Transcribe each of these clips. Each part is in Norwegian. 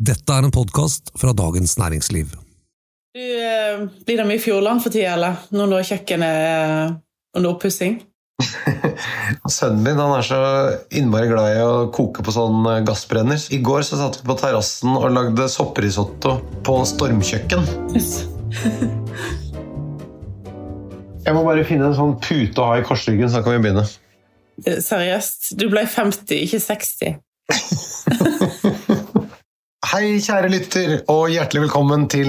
Dette er en podkast fra Dagens Næringsliv. Du, eh, blir det mye Fjordland for tida, eller? Nå når kjøkkenet er under oppussing? Sønnen min han er så innmari glad i å koke på sånn eh, gassbrenner. I går så satt vi på terrassen og lagde sopprisotto på stormkjøkken. Jeg må bare finne en sånn pute å ha i korsryggen, så kan vi begynne. Eh, Seriøst, du ble 50, ikke 60. Hei, kjære lytter, og hjertelig velkommen til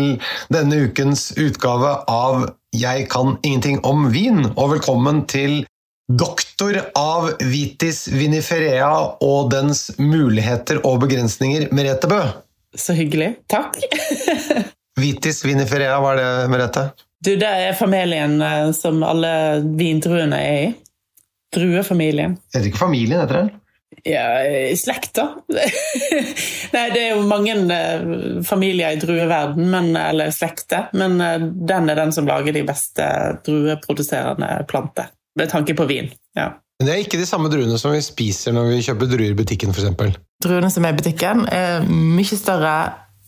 denne ukens utgave av Jeg kan ingenting om vin. Og velkommen til doktor av vitis viniferea og dens muligheter og begrensninger, Merete Bø. Så hyggelig. Takk. Vitis viniferea, hva er det, Merete? Du, det er familien eh, som alle vindruene er i. Druefamilien. Heter ikke familien, heter det? Ja, i slekta. Nei, det er jo mange eh, familier i drueverden, men, eller slekter, men eh, den er den som lager de beste drueproduserende planter. Med tanke på vin. ja. Men det er ikke de samme druene som vi spiser når vi kjøper druer i butikken, f.eks. Druene som er i butikken, er mye større,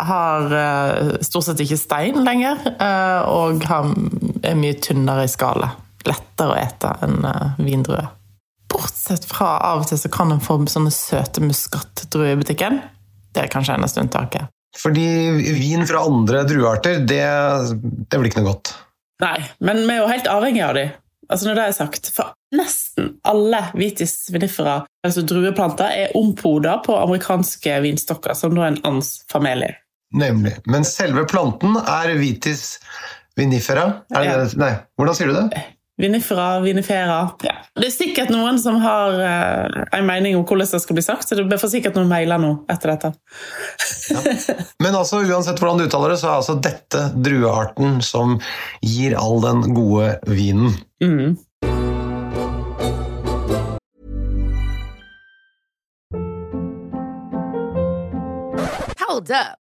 har eh, stort sett ikke stein lenger, eh, og er mye tynnere i skala. Lettere å ete enn eh, vindruer. Bortsett fra av og til så kan en få sånne søte muskatdruer i butikken. Det er kanskje eneste unntaket. Fordi vin fra andre druearter, det, det blir ikke noe godt. Nei, men vi er jo helt avhengig av de. Altså når det er sagt, For nesten alle vitis vinifera, altså drueplanter, er ompoda på amerikanske vinstokker, som da er en ansfamilie. Nemlig. Men selve planten er vitis vinifera. Er det Ja. det? Nei, hvordan sier du det? Vinifera, vinifera ja. Det er sikkert noen som har uh, en mening om hvordan det skal bli sagt, så det blir for sikkert noen mailer nå etter dette. Men altså, uansett hvordan du uttaler det, så er altså dette druearten som gir all den gode vinen. Mm. Hold up.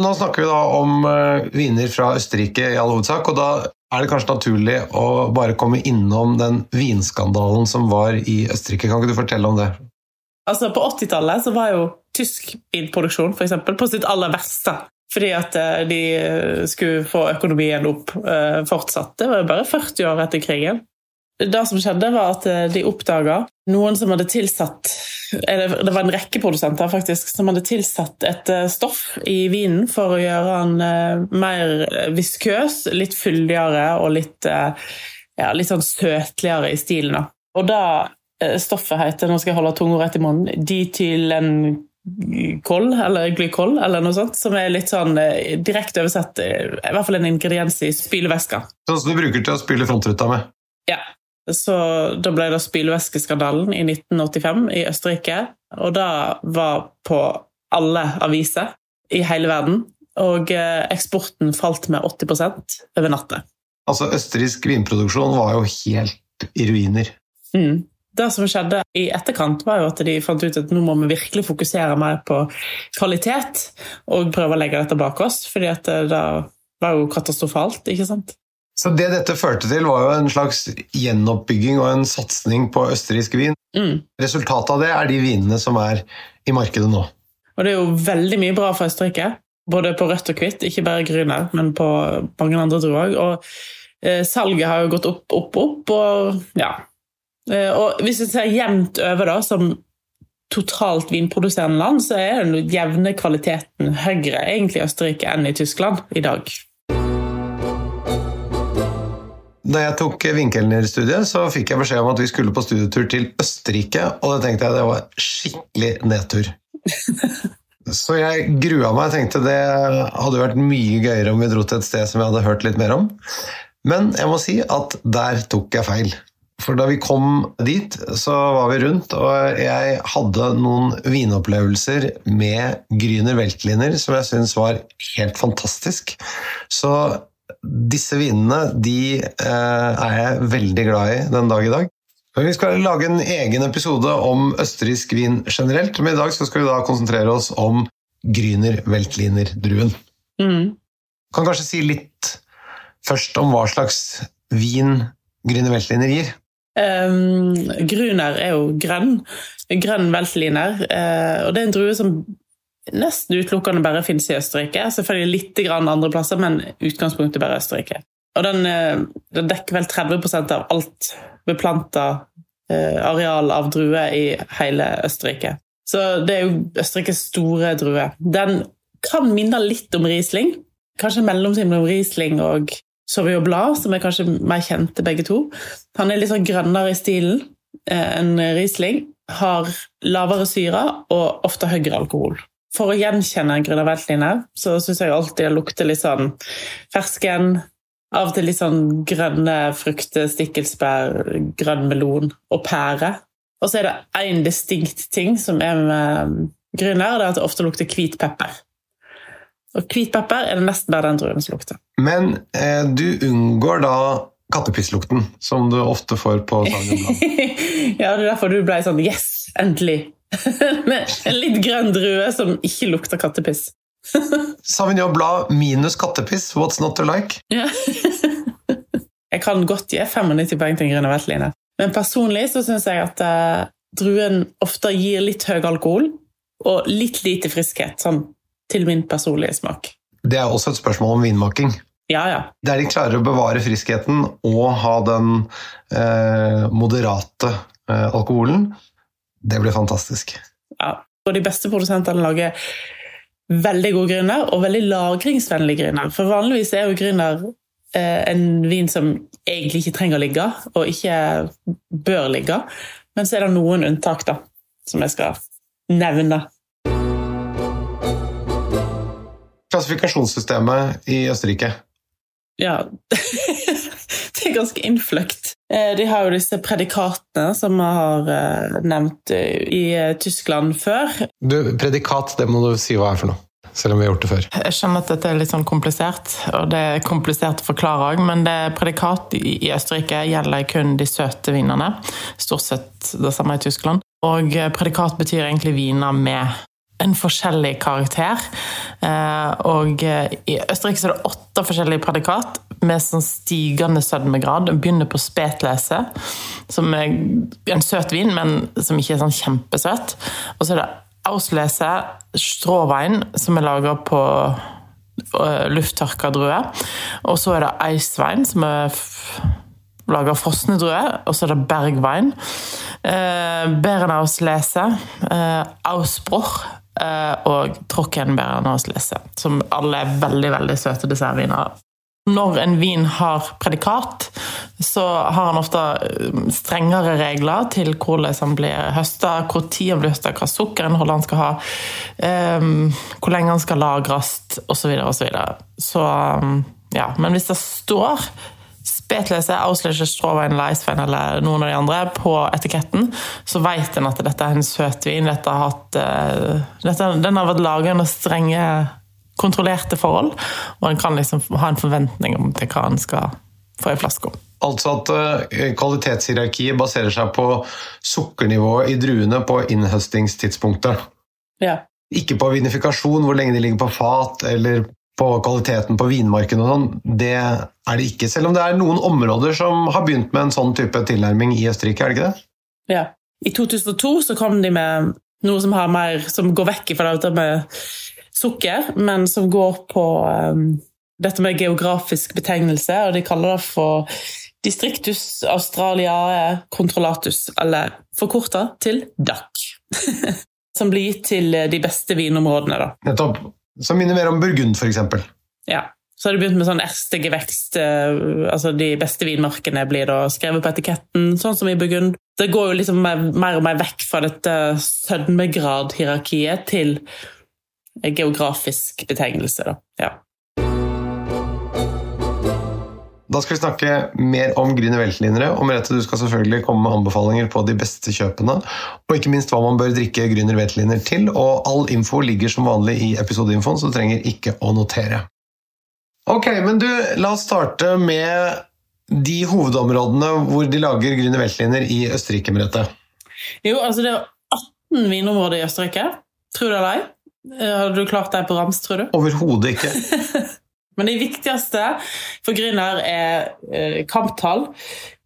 Nå snakker vi da om eh, viner fra Østerrike i all hovedsak, og da er det kanskje naturlig å bare komme innom den vinskandalen som var i Østerrike. Kan ikke du fortelle om det? Altså På 80-tallet så var jo tysk vinproduksjon for eksempel, på sitt aller verste. Fordi at eh, de eh, skulle få økonomien opp fortsatt. Det var jo bare 40 år etter krigen. Det som skjedde, var at eh, de oppdaga noen som hadde tilsatt Det var en rekke produsenter faktisk, som hadde tilsatt et eh, stoff i vinen for å gjøre den eh, mer viskøs, litt fyldigere og litt, ja, litt sånn søtligere i stilen. Og da eh, stoffet heter, nå skal jeg holde tunga rett i munnen, ditylenkol, eller glykol, eller noe sånt, som er litt sånn direkte oversett, i hvert fall en ingrediens i spylevæska. Sånn som du bruker til å spyle frontruta med. Ja. Så da ble det spylevæskeskandalen i 1985 i Østerrike, og det var på alle aviser i hele verden. Og eh, eksporten falt med 80% over natta. Altså, Østerriksk vinproduksjon var jo helt i ruiner. Mm. Det som skjedde i etterkant, var jo at de fant ut at nå må vi virkelig fokusere mer på kvalitet og prøve å legge dette bak oss, fordi at det var jo katastrofalt, ikke sant? Så det dette førte til, var jo en slags gjenoppbygging og en satsing på østerriksk vin. Mm. Resultatet av det er de vinene som er i markedet nå. Og det er jo veldig mye bra for Østerrike, både på rødt og hvitt, ikke bare grüner, men på mange andre druer. Og eh, salget har jo gått opp, opp, opp, og ja. Eh, og hvis vi ser jevnt over, da, som totalt vinproduserende land, så er den jevne kvaliteten høyere egentlig i Østerrike enn i Tyskland i dag. Da jeg tok vinkelnerstudiet, så fikk jeg beskjed om at vi skulle på studietur til Østerrike, og det tenkte jeg det var skikkelig nedtur. Så jeg grua meg. og tenkte det hadde vært mye gøyere om vi dro til et sted som jeg hadde hørt litt mer om. Men jeg må si at der tok jeg feil. For da vi kom dit, så var vi rundt, og jeg hadde noen vinopplevelser med Grüner Weltliner som jeg syns var helt fantastisk. Så disse vinene de eh, er jeg veldig glad i den dag i dag. Vi skal lage en egen episode om østerriksk vin generelt, men i dag skal vi da konsentrere oss om Grüner Weltliner-druen. Mm. Kan kanskje si litt først om hva slags vin Grüner Weltliner gir? Um, Gruner er jo grønn. Grønn veltliner. Uh, og det er en drue som nesten utelukkende bare finnes i Østerrike. Selvfølgelig litt andre plasser, men utgangspunktet bare Østerrike. Og den, uh, den dekker vel 30% av alt beplanta uh, areal av druer i hele Østerrike. Så det er jo Østerrikes store drue. Den kan minne litt om Riesling. Kanskje mellomtiden mellomtid mellom Riesling og Sauvignon Blad, som er kanskje mer kjente begge to. Han er litt sånn grønnere i stilen eh, enn Riesling. Har lavere syre og ofte høyere alkohol. For å gjenkjenne en grüner veltliner så syns jeg alltid det lukter litt sånn fersken. Av og til litt sånn grønne frukter, stikkelsbær, grønn melon og pære. Og så er det én distinkt ting som er med grüner, og det er at det ofte lukter hvit pepper. Og hvit pepper er det nesten bare den druen som lukter. Men eh, du unngår da kattepisslukten, som du ofte får på Blanc. ja, det er derfor du ble sånn Yes, endelig! Med en litt grønn drue som ikke lukter kattepiss. Savignon Blad minus kattepiss, what's not to like? Ja. jeg kan godt gi 95 poeng til en grønn veltline. Men personlig så syns jeg at uh, druen ofte gir litt høy alkohol og litt lite friskhet. sånn til min personlige smak. Det er også et spørsmål om vinmaking. Ja, ja. Der de klarer å bevare friskheten og ha den eh, moderate eh, alkoholen, det blir fantastisk. Ja, og de beste produsentene lager veldig gode grüner, og veldig lagringsvennlige grüner. For vanligvis er jo grüner eh, en vin som egentlig ikke trenger å ligge, og ikke bør ligge. Men så er det noen unntak, da, som jeg skal nevne. Klassifikasjonssystemet i Østerrike? Ja Det er ganske innfløkt. Eh, de har jo disse predikatene som vi har eh, nevnt eh, i Tyskland før. Du, Predikat, det må du si hva er for noe. Selv om vi har gjort det før. Jeg skjønner at dette er litt sånn komplisert, og det er komplisert å forklare òg, men det predikat i Østerrike gjelder kun de søte vinene. Stort sett det samme i Tyskland. Og predikat betyr egentlig viner med en forskjellig karakter. Og i Østerrike er det åtte forskjellige predikat med sånn stigende sødmegrad. Begynner på spetlese, som er en søt vin, men som ikke er sånn kjempesøt. Og så er det Auslese stråvein, som er laga på lufttørka druer. Og så er det Eisvein, som er lager frosne druer. Og så er det Bergvein. Eh, Berenauslese. Eh, Ausbruch eh, hos Trockenberenauslese. Som alle er veldig, veldig søte dessertviner. Når en vin har predikat, så har han ofte eh, strengere regler til hvordan han blir høsta, hvor tid han blir høsta, hva sukkerinnhold han skal ha, um, hvor lenge han skal lagres, osv. osv. Så, videre. så um, ja. Men hvis det står Spetlese, Auslese, Stråvein, Leisvein eller noen av de andre på etiketten, så vet en at dette er en søtvin. Dette har hatt, uh, dette, den har vært laget under strenge kontrollerte forhold, og en kan liksom ha en forventning om til hva en skal få i flaska. Altså at uh, kvalitetshierarkiet baserer seg på sukkernivået i druene på innhøstingstidspunktet. Ja. Ikke på vinifikasjon, hvor lenge de ligger på fat, eller på kvaliteten på vinmarken og sånn. Det er det ikke, selv om det er noen områder som har begynt med en sånn type tilnærming i Østerrike, er det ikke det? Ja. I 2002 så kom de med noe som, mer, som går vekk fra dette med sukker, men som går på um, dette med geografisk betegnelse, og de kaller det for Districtus australiae controllatus, eller forkorta til DAC. som blir gitt til de beste vinområdene, da. Nettopp. Som minner mer om Burgund, f.eks. Ja. Så har de begynt med sånn erstegevekst. altså De beste vinmarkene blir da skrevet på etiketten, sånn som i Burgund. Det går jo liksom mer og mer vekk fra dette sødmegradhierarkiet til geografisk betegnelse. Da. Ja. Da skal vi snakke mer om Grüner Weltlinere, og Merete, du skal selvfølgelig komme med anbefalinger på de beste kjøpene, og ikke minst hva man bør drikke Grüner Weltliner til, og all info ligger som vanlig i episodeinfoen, så du trenger ikke å notere. Ok, men du, la oss starte med de hovedområdene hvor de lager Grüner Weltliner i Østerrike, Merete. Jo, altså det er 18 vinområder i Østerrike. Tror du eller ei? Hadde Har du klart deg på rams, tror du? Overhodet ikke. Men det viktigste for Grüner er eh, kamptall.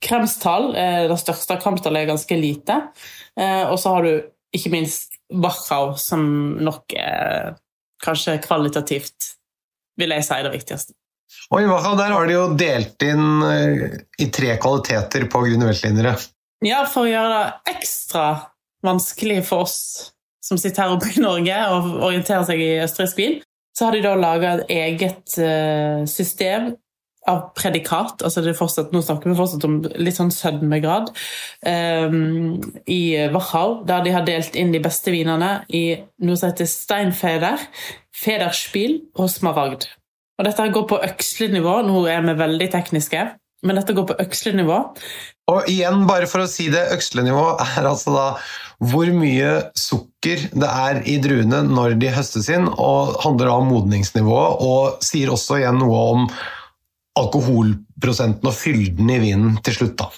Kremstall er det største. kamptallet, er ganske lite. Eh, og så har du ikke minst Wachau, som nok er kanskje kvalitativt, vil jeg si, det viktigste. Og i Wachau der har de jo delt inn eh, i tre kvaliteter på Grüner Weltlinere. Ja, for å gjøre det ekstra vanskelig for oss som sitter her oppe i Norge og orienterer seg i østerriksk vin, så har de da laga et eget eh, system av predikat. altså fortsatt, Nå snakker vi fortsatt om litt sånn sødmegrad. Um, I Wachau, der de har delt inn de beste vinene i noe som heter Steinfeder, Federspiel og Smaragd. Og Dette går på økslenivå. Nå er vi veldig tekniske, men dette går på økslenivå. Og igjen, bare for å si det, økslenivå er altså da hvor mye sukker det er i druene når de høstes inn, og handler da om modningsnivået, og sier også igjen noe om alkoholprosenten og fylden i vinen til slutt. da.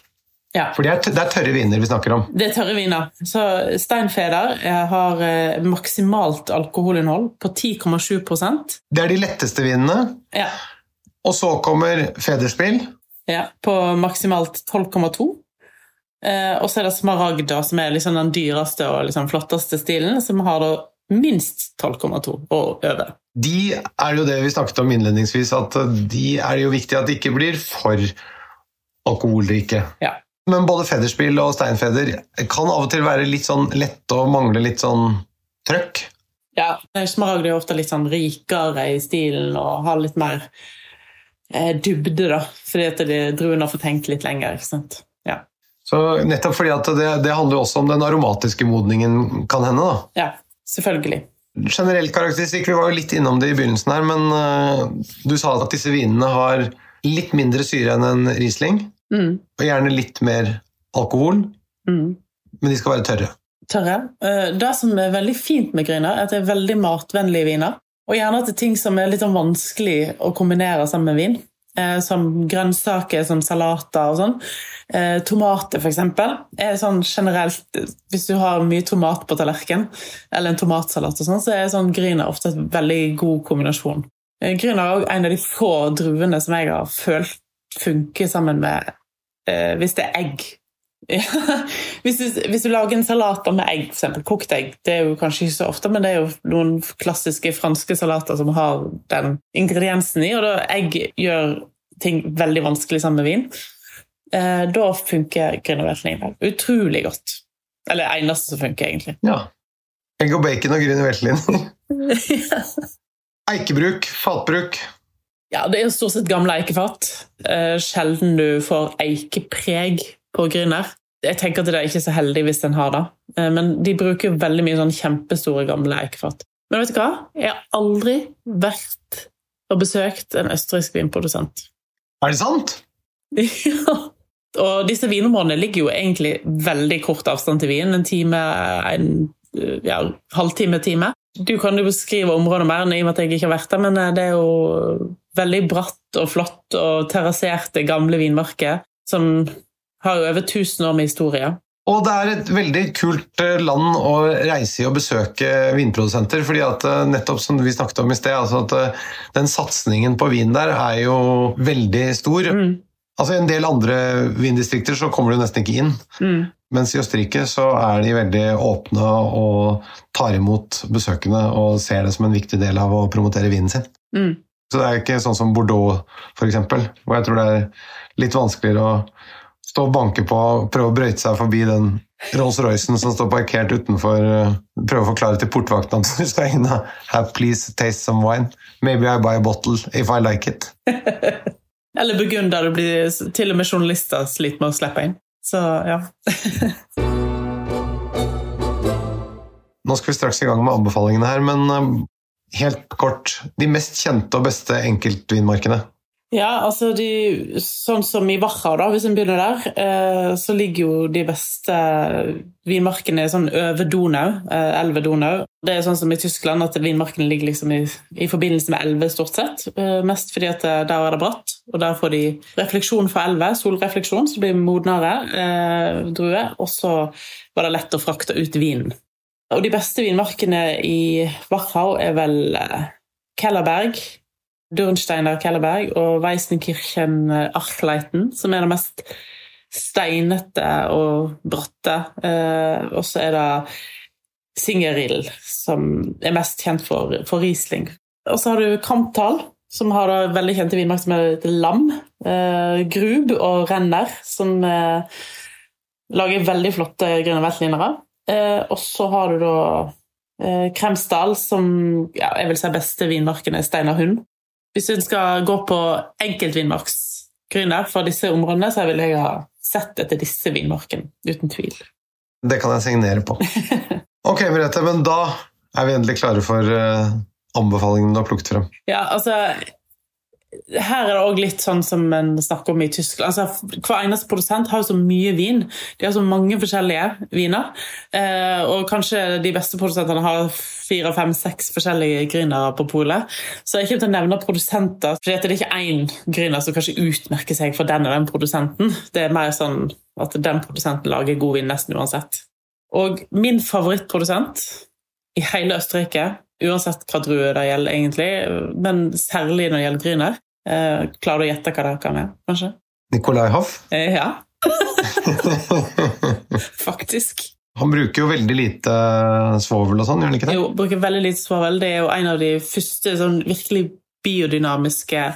Ja. For det er, det er tørre viner vi snakker om. Det er tørre viner. Så Steinfeder eh, har eh, maksimalt alkoholinnhold på 10,7% Det er de letteste vinene. ja. Og så kommer Federspill. Ja, på maksimalt 12,2. Eh, og så er det smaragda, som er liksom den dyreste og liksom flotteste stilen, som har da minst 12,2 og over. De er jo det vi snakket om innledningsvis, at de er jo viktig at de ikke blir for alkoholrike. Ja. Men både Federspill og Steinfeder kan av og til være litt sånn lette og mangle litt sånn trøkk. Ja, Smaragd er ofte litt sånn rikere i stilen og har litt mer dybde, da. Fordi at de, druene har fått hengt litt lenger. ikke sant? Ja. Så nettopp fordi at det, det handler jo også om den aromatiske modningen, kan hende. da. ja, selvfølgelig. Generell karakteristikk, vi var jo litt innom det i begynnelsen her, men uh, du sa at disse vinene har litt mindre syre enn en Riesling, Mm. og gjerne litt mer alkohol, Mm. men de skal være tørre. tørre. Eh, Det som er veldig fint med Grüner, er at det er veldig matvennlige viner. Og gjerne til ting som er litt sånn vanskelig å kombinere sammen med vin. Eh, Som grønnsaker, som salater og sånn. Eh, Tomater, eksempel, er sånn generelt Hvis du har mye tomat på tallerkenen, eller en tomatsalat, og sånn, så er sånn gryner ofte en veldig god kombinasjon. Eh, Grüner er også en av de få druene som jeg har følt funker sammen med eh, Hvis det er egg. Ja. Hvis, du, hvis du lager en salat med egg, eksempel, kokt egg, det er jo kanskje ikke så ofte, men det er jo noen klassiske franske salater som har den ingrediensen i, og da egg gjør ting veldig vanskelig sammen med vin. Eh, da funker Grüner Veltliner utrolig godt. Eller det eneste som funker, egentlig. Ja. Egg og bacon og grüne veltliner. Eikebruk, fatbruk. Ja, det er jo stort sett gamle eikefat. Eh, sjelden du får eikepreg på Grüner. Jeg tenker at det er ikke så heldig hvis den har det, Eh, men de bruker veldig mye sånn kjempestore gamle eikefat. Men vet du hva? Jeg har aldri vært og besøkt en østerriksk vinprodusent. Er det sant? Ja. Og disse vinområdene ligger jo egentlig veldig kort avstand til Wien. En time, en ja, halvtime, time. Du kan jo beskrive området mer, i og med at jeg ikke har vært der, men eh, det er jo veldig bratt og flott og terrasserte gamle vinmarker som har jo over 1000 år med historie. Og det er et veldig kult eh, land å reise i og besøke vinprodusenter. fordi at eh, nettopp som vi snakket om i sted, altså at eh, den satsingen på vin der er jo veldig stor. Mm. Altså I en del andre vindistrikter så kommer du nesten ikke inn. Mm. Mens i Østerrike så er de veldig åpne og tar imot besøkende og ser det som en viktig del av å promotere vinen sin. Mm. Så det er ikke sånn som Bordeaux, eksempel, hvor jeg tror det er litt vanskeligere å stå og banke på og prøve å brøyte seg forbi den Rolls-Roycen som står parkert utenfor. eh, Prøve å forklare til portvakten at du skal inn have please taste some wine. Maybe I buy a bottle if I like it. Eller begynner å bli blir til og med journalister sliter med å slippe inn. Så ja. Nå skal vi straks i gang med anbefalingene her, men eh, helt kort De mest kjente og beste enkeltvinmarkene. Ja, altså de, Sånn som i Wacha, da, hvis en begynner der, eh, så ligger jo de beste vinmarkene sånn over Donau, eh, elve Donau. Det er sånn som i Tyskland, at vinmarkene ligger liksom i, i forbindelse med elver, stort sett. Eh, mest fordi at eh, der er det bratt, og der får de refleksjon fra elver, solrefleksjon, så blir det modnere eh, druer. Og så var det lett å frakte ut vinen. Og de beste vinmarkene i Wachau er vel eh, Kellerberg, Durnsteiner Kellerberg og Weisenkirchen Archleiten, som er det mest steinete og bratte. Eh, og så er det Singerill, som er mest kjent for, for Riesling. Og så har du Kramtal, som har da veldig kjente vinmark som heter Lam. Eh, Grub og Renner, som eh, lager veldig flotte grønne veltlinere. Eh, og så har du da eh, Kremsdal, som ja, jeg vil si beste vinmarken er Steinar Hund. Hvis du skal gå på enkeltvinmarksgrunner for disse områdene, så vil jeg ha sett etter disse vinmarkene, uten tvil. Det kan jeg signere på. Ok, Merete, men da er vi endelig klare for anbefalingene anbefalingen du har plukket frem. Ja, altså her er det òg litt sånn som en snakker om i Tyskland. Altså, hver eneste produsent har jo så mye vin. De har så mange forskjellige viner. Eh, og kanskje de beste produsentene har fire, fem, seks forskjellige grynere på polet. Så jeg kommer til å nevne produsenter, for det er ikke én gryner som kanskje utmerker seg for den og den produsenten. Det er mer sånn at den produsenten lager god vin nesten uansett. Og min favorittprodusent i hele Østerrike Uansett hva drue det gjelder, egentlig, men særlig når det gjelder Grüner. Eh, klarer du å gjette hva det kan være, kanskje? Nikolai Hoff? Eh, ja. Faktisk. Han bruker jo veldig lite svovel og sånn, gjør han ikke det? Jo, bruker veldig lite svovel. Det er jo en av de første sånn virkelig biodynamiske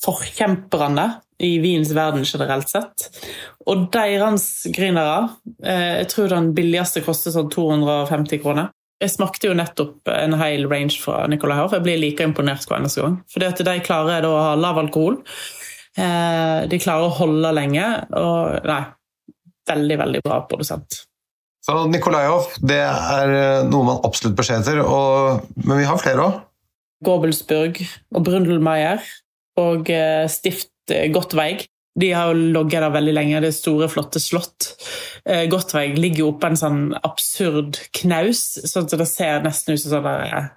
forkjemperne i vins verden generelt sett. Og deres grynere eh, Jeg tror den billigste koster sånn 250 kroner. Jeg smakte jo nettopp en hel range fra Nicolai Hoff. Jeg blir like imponert hver eneste gang. At de klarer å ha lav alkohol. Eh, de klarer å holde lenge. Og nei, veldig, veldig bra produsent. Så Nikolajov, det er eh, noe man absolutt bør se etter. Men vi har flere òg. Gobelsburg og Brundelmeier og eh, Stift Gottveig. De har jo ligget der veldig lenge. Det store, flotte slott. Eh, Gottveig ligger jo oppå en sånn absurd knaus, sånn at det ser nesten ut som sånn der,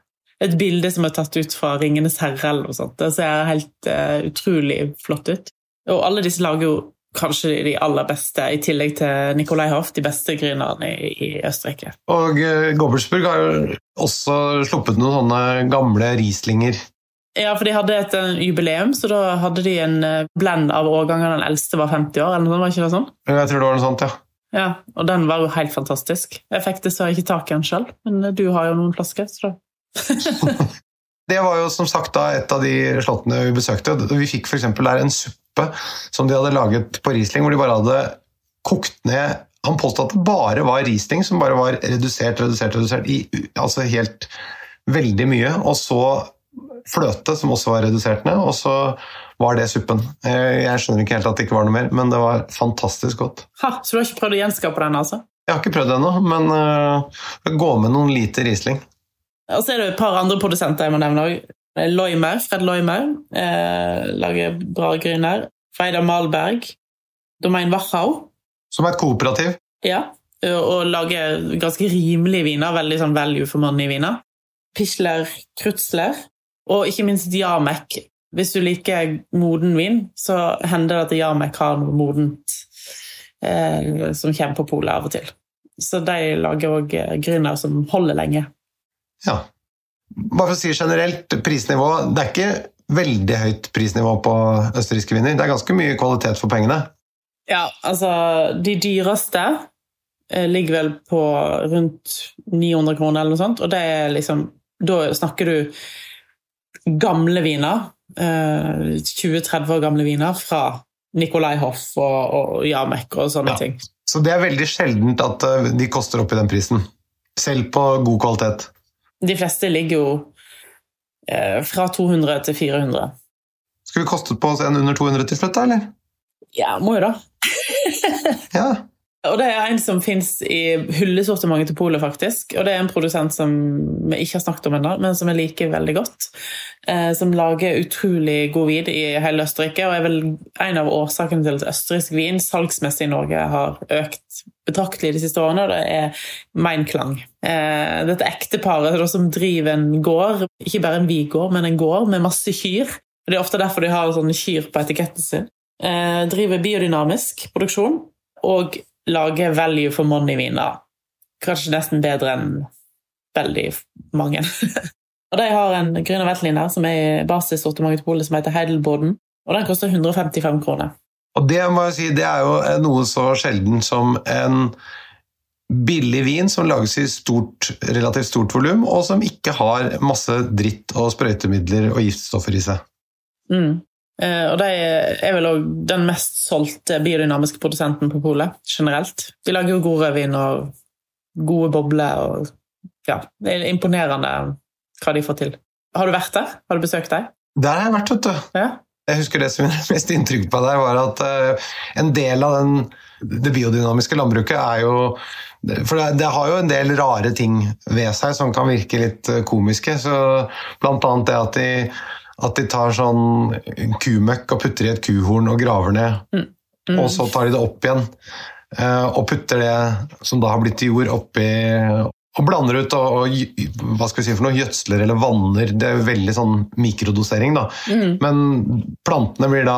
et bilde som er tatt ut fra 'Ringenes herre'. eller noe sånt. Det ser helt uh, utrolig flott ut. Og alle disse lager jo kanskje de aller beste, i tillegg til Nicolai Hoff, de beste grynerne i, i Østerrike. Og uh, Gobelsburg har jo også sluppet noen sånne gamle Rieslinger ja, for de hadde et uh, jubileum, så da hadde de en uh, blend av årganger. Den eldste var 50 år, eller noe sånt, var ikke det sånn? Jeg tror det var noe sånt, ja. Ja, Og den var jo helt fantastisk. Jeg fikk dessverre ikke tak i den sjøl, men uh, du har jo noen flasker. så da... det var jo som sagt da et av de slottene vi besøkte. Vi fikk f.eks. der en suppe som de hadde laget på Riesling, hvor de bare hadde kokt ned Han påstod at det bare var Riesling som bare var redusert, redusert, redusert i altså helt veldig mye. Og så fløte, som også var redusert ned, og så var det suppen. Jeg skjønner ikke helt at det ikke var noe mer, men det var fantastisk godt. Ha, så du har ikke prøvd å gjenskape den, altså? Jeg har ikke prøvd det ennå, men uh, gå med noen liter Riesling. Og så er det et par andre produsenter jeg må nevne òg. Loimer, Fred Loimer eh, lager bra gryner. Freida Malberg. Domain Wachau. Som er et kooperativ? Ja, og lager ganske rimelige viner. Veldig sånn value for money-viner. Pichler Krutzler og ikke minst Jamek. Hvis du liker moden vin, så hender det at Jamek har noe modent eh, som kommer på polet av og til. Så de lager òg eh, som holder lenge. Ja. Bare for å si generelt, prisnivå Det er ikke veldig høyt prisnivå på østerrikske viner. Det er ganske mye kvalitet for pengene. Ja, altså De dyreste eh, ligger vel på rundt 900 kroner eller noe sånt, og det er liksom Da snakker du gamle viner. 20-30 eh, år gamle viner fra Nicolai Hoff og, og Jamek og sånne ja. ting. Så det er veldig sjeldent at eh, de koster opp i den prisen? Selv på god kvalitet? De fleste ligger jo eh, fra 200 til 400. Skulle vi kostet på oss en under 200 til slutt, da, eller? Ja, må jo da. ja. Og det er en som fins i hyllesortimentet til Polet, faktisk. Og det er en produsent som vi ikke har snakket om ennå, men som jeg liker veldig godt. Eh, som lager utrolig god vin i hele Østerrike, og er vel en av årsakene til at østerriksk vin salgsmessig i Norge har økt betraktelig de siste årene, og det er Meinklang. Eh, dette ekteparet som driver en gård, ikke bare en vigård, men en gård med masse kyr. Og Det er ofte derfor de har sånne kyr på etiketten sin. Eh, driver biodynamisk produksjon. og lage value for money-viner. Kanskje nesten bedre enn veldig mange. og de har en Grüner Veltlin her, som er basissortimentet til Polet, som heter Heidelboden. Og den koster 155 kroner. Og det må jeg si, det er jo noe så sjelden som en billig vin som lages i stort, relativt stort volum, og som ikke har masse dritt og sprøytemidler og giftstoffer i seg. Mm. Eh, og de er vel òg den mest solgte biodynamiske produsenten på polet generelt. De lager jo god rødvin og gode bobler og ja, det er imponerende hva de får til. Har du vært der? Har du besøkt dem? Der har jeg vært, vet du. Ja. Jeg husker det som er mest inntrykk på deg, var at uh, en del av den, det biodynamiske landbruket er jo For det, det, har jo en del rare ting ved seg som kan virke litt uh, komiske. Så blant annet det at de at de tar sånn kumøkk og putter i et kuhorn og graver ned. Mm. Mm. Og så tar de det opp igjen eh, og putter det som da har blitt til jord, oppi og blander ut og, og, hva skal vi si for noe, gjødsler eller vanner. Det er jo veldig sånn mikrodosering, da. Mm. Men plantene blir da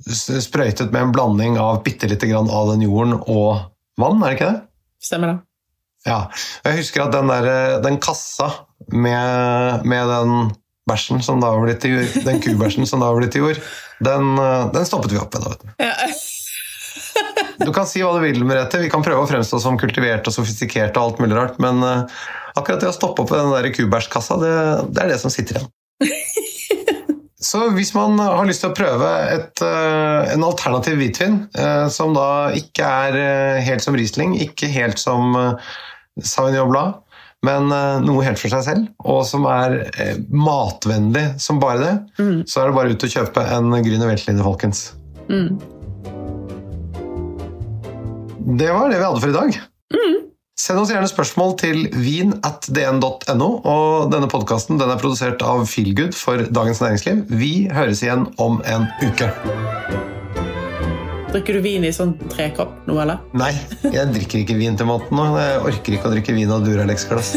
sprøytet med en blanding av bitte lite grann av den jorden og vann, er det ikke det? Stemmer det. Ja. Jeg husker at den, der, den kassa med, med den bæsjen som da har blitt til jord, den kubæsjen som da har blitt til jord, den, eh, den stoppet vi opp med. da, ja. Du kan si hva du vil, Merete. Vi kan prøve å fremstå som kultivert og sofistikert, og alt mulig rart, men uh, akkurat det å stoppe opp ved den der kubæsjkassa, det, det, er det som sitter igjen. Så hvis man har lyst til å prøve et, uh, en alternativ hvitvin, som da ikke er helt som Riesling, ikke helt som Sauvignon Blad, men uh, noe helt for seg selv, og som er uh, matvennlig som bare det, mm. så er det bare ut og kjøpe en Grüner Weltlinje, folkens. Mm. Det var det vi hadde for i dag. Mm. Send oss gjerne spørsmål til vin.dn.no. Og denne podkasten er produsert av Feelgood for Dagens Næringsliv. Vi høres igjen om en uke. Drikker du vin i sånn trekopp nå, eller? Nei, jeg drikker ikke vin til maten nå. Jeg orker ikke å drikke vin av Duralex-glass.